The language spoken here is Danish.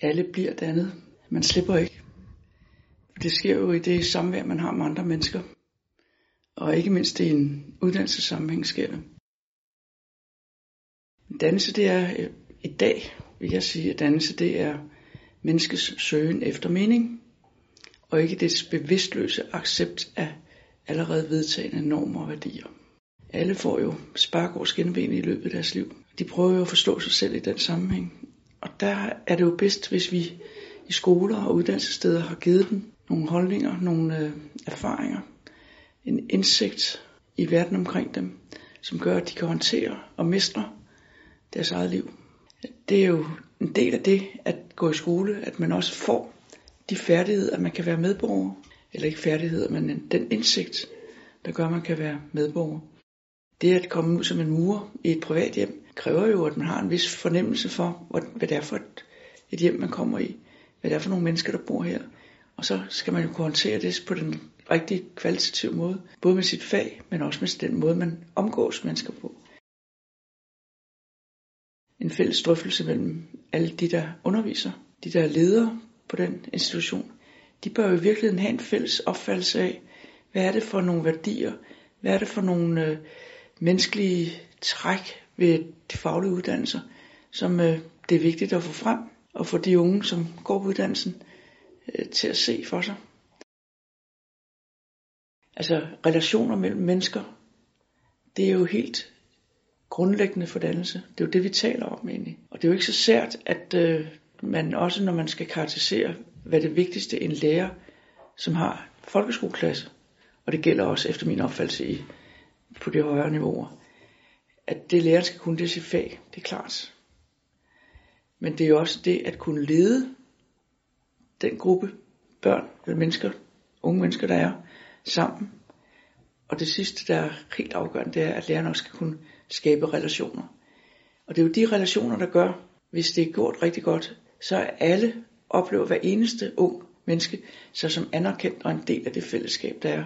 Alle bliver dannet. Man slipper ikke. Det sker jo i det samvær, man har med andre mennesker. Og ikke mindst i en uddannelsessammenhæng sker det. Dannelse det er øh, i dag, vil jeg sige, at dannelse det er menneskets søgen efter mening, og ikke dets bevidstløse accept af allerede vedtagende normer og værdier. Alle får jo spark over skinben i løbet af deres liv. De prøver jo at forstå sig selv i den sammenhæng. Og der er det jo bedst, hvis vi i skoler og uddannelsessteder har givet dem nogle holdninger, nogle øh, erfaringer, en indsigt i verden omkring dem, som gør, at de kan håndtere og mestre deres eget liv. Det er jo en del af det at gå i skole, at man også får de færdigheder, at man kan være medborger. Eller ikke færdigheder, men den indsigt, der gør, at man kan være medborger. Det at komme ud som en murer i et privat hjem, kræver jo, at man har en vis fornemmelse for, hvad det er for et, et hjem, man kommer i. Hvad det er for nogle mennesker, der bor her. Og så skal man jo kunne håndtere det på den rigtig kvalitative måde. Både med sit fag, men også med den måde, man omgås mennesker på. En fælles drøftelse mellem alle de, der underviser, de der er ledere på den institution. De bør jo i virkeligheden have en fælles opfattelse af, hvad er det for nogle værdier, hvad er det for nogle øh, menneskelige træk ved de faglige uddannelser, som øh, det er vigtigt at få frem, og få de unge, som går på uddannelsen, øh, til at se for sig. Altså relationer mellem mennesker, det er jo helt grundlæggende for dannelse. Det er jo det, vi taler om egentlig. Og det er jo ikke så sært, at øh, man også, når man skal karakterisere, hvad det vigtigste en lærer, som har folkeskoleklasse, og det gælder også efter min opfattelse i, på de højere niveauer, at det læreren skal kunne det sit fag, det er klart. Men det er også det at kunne lede den gruppe børn eller mennesker, unge mennesker, der er sammen. Og det sidste, der er helt afgørende, det er, at læreren også skal kunne skabe relationer. Og det er jo de relationer, der gør, hvis det er gjort rigtig godt, så er alle oplever hver eneste ung menneske sig som anerkendt og en del af det fællesskab, der er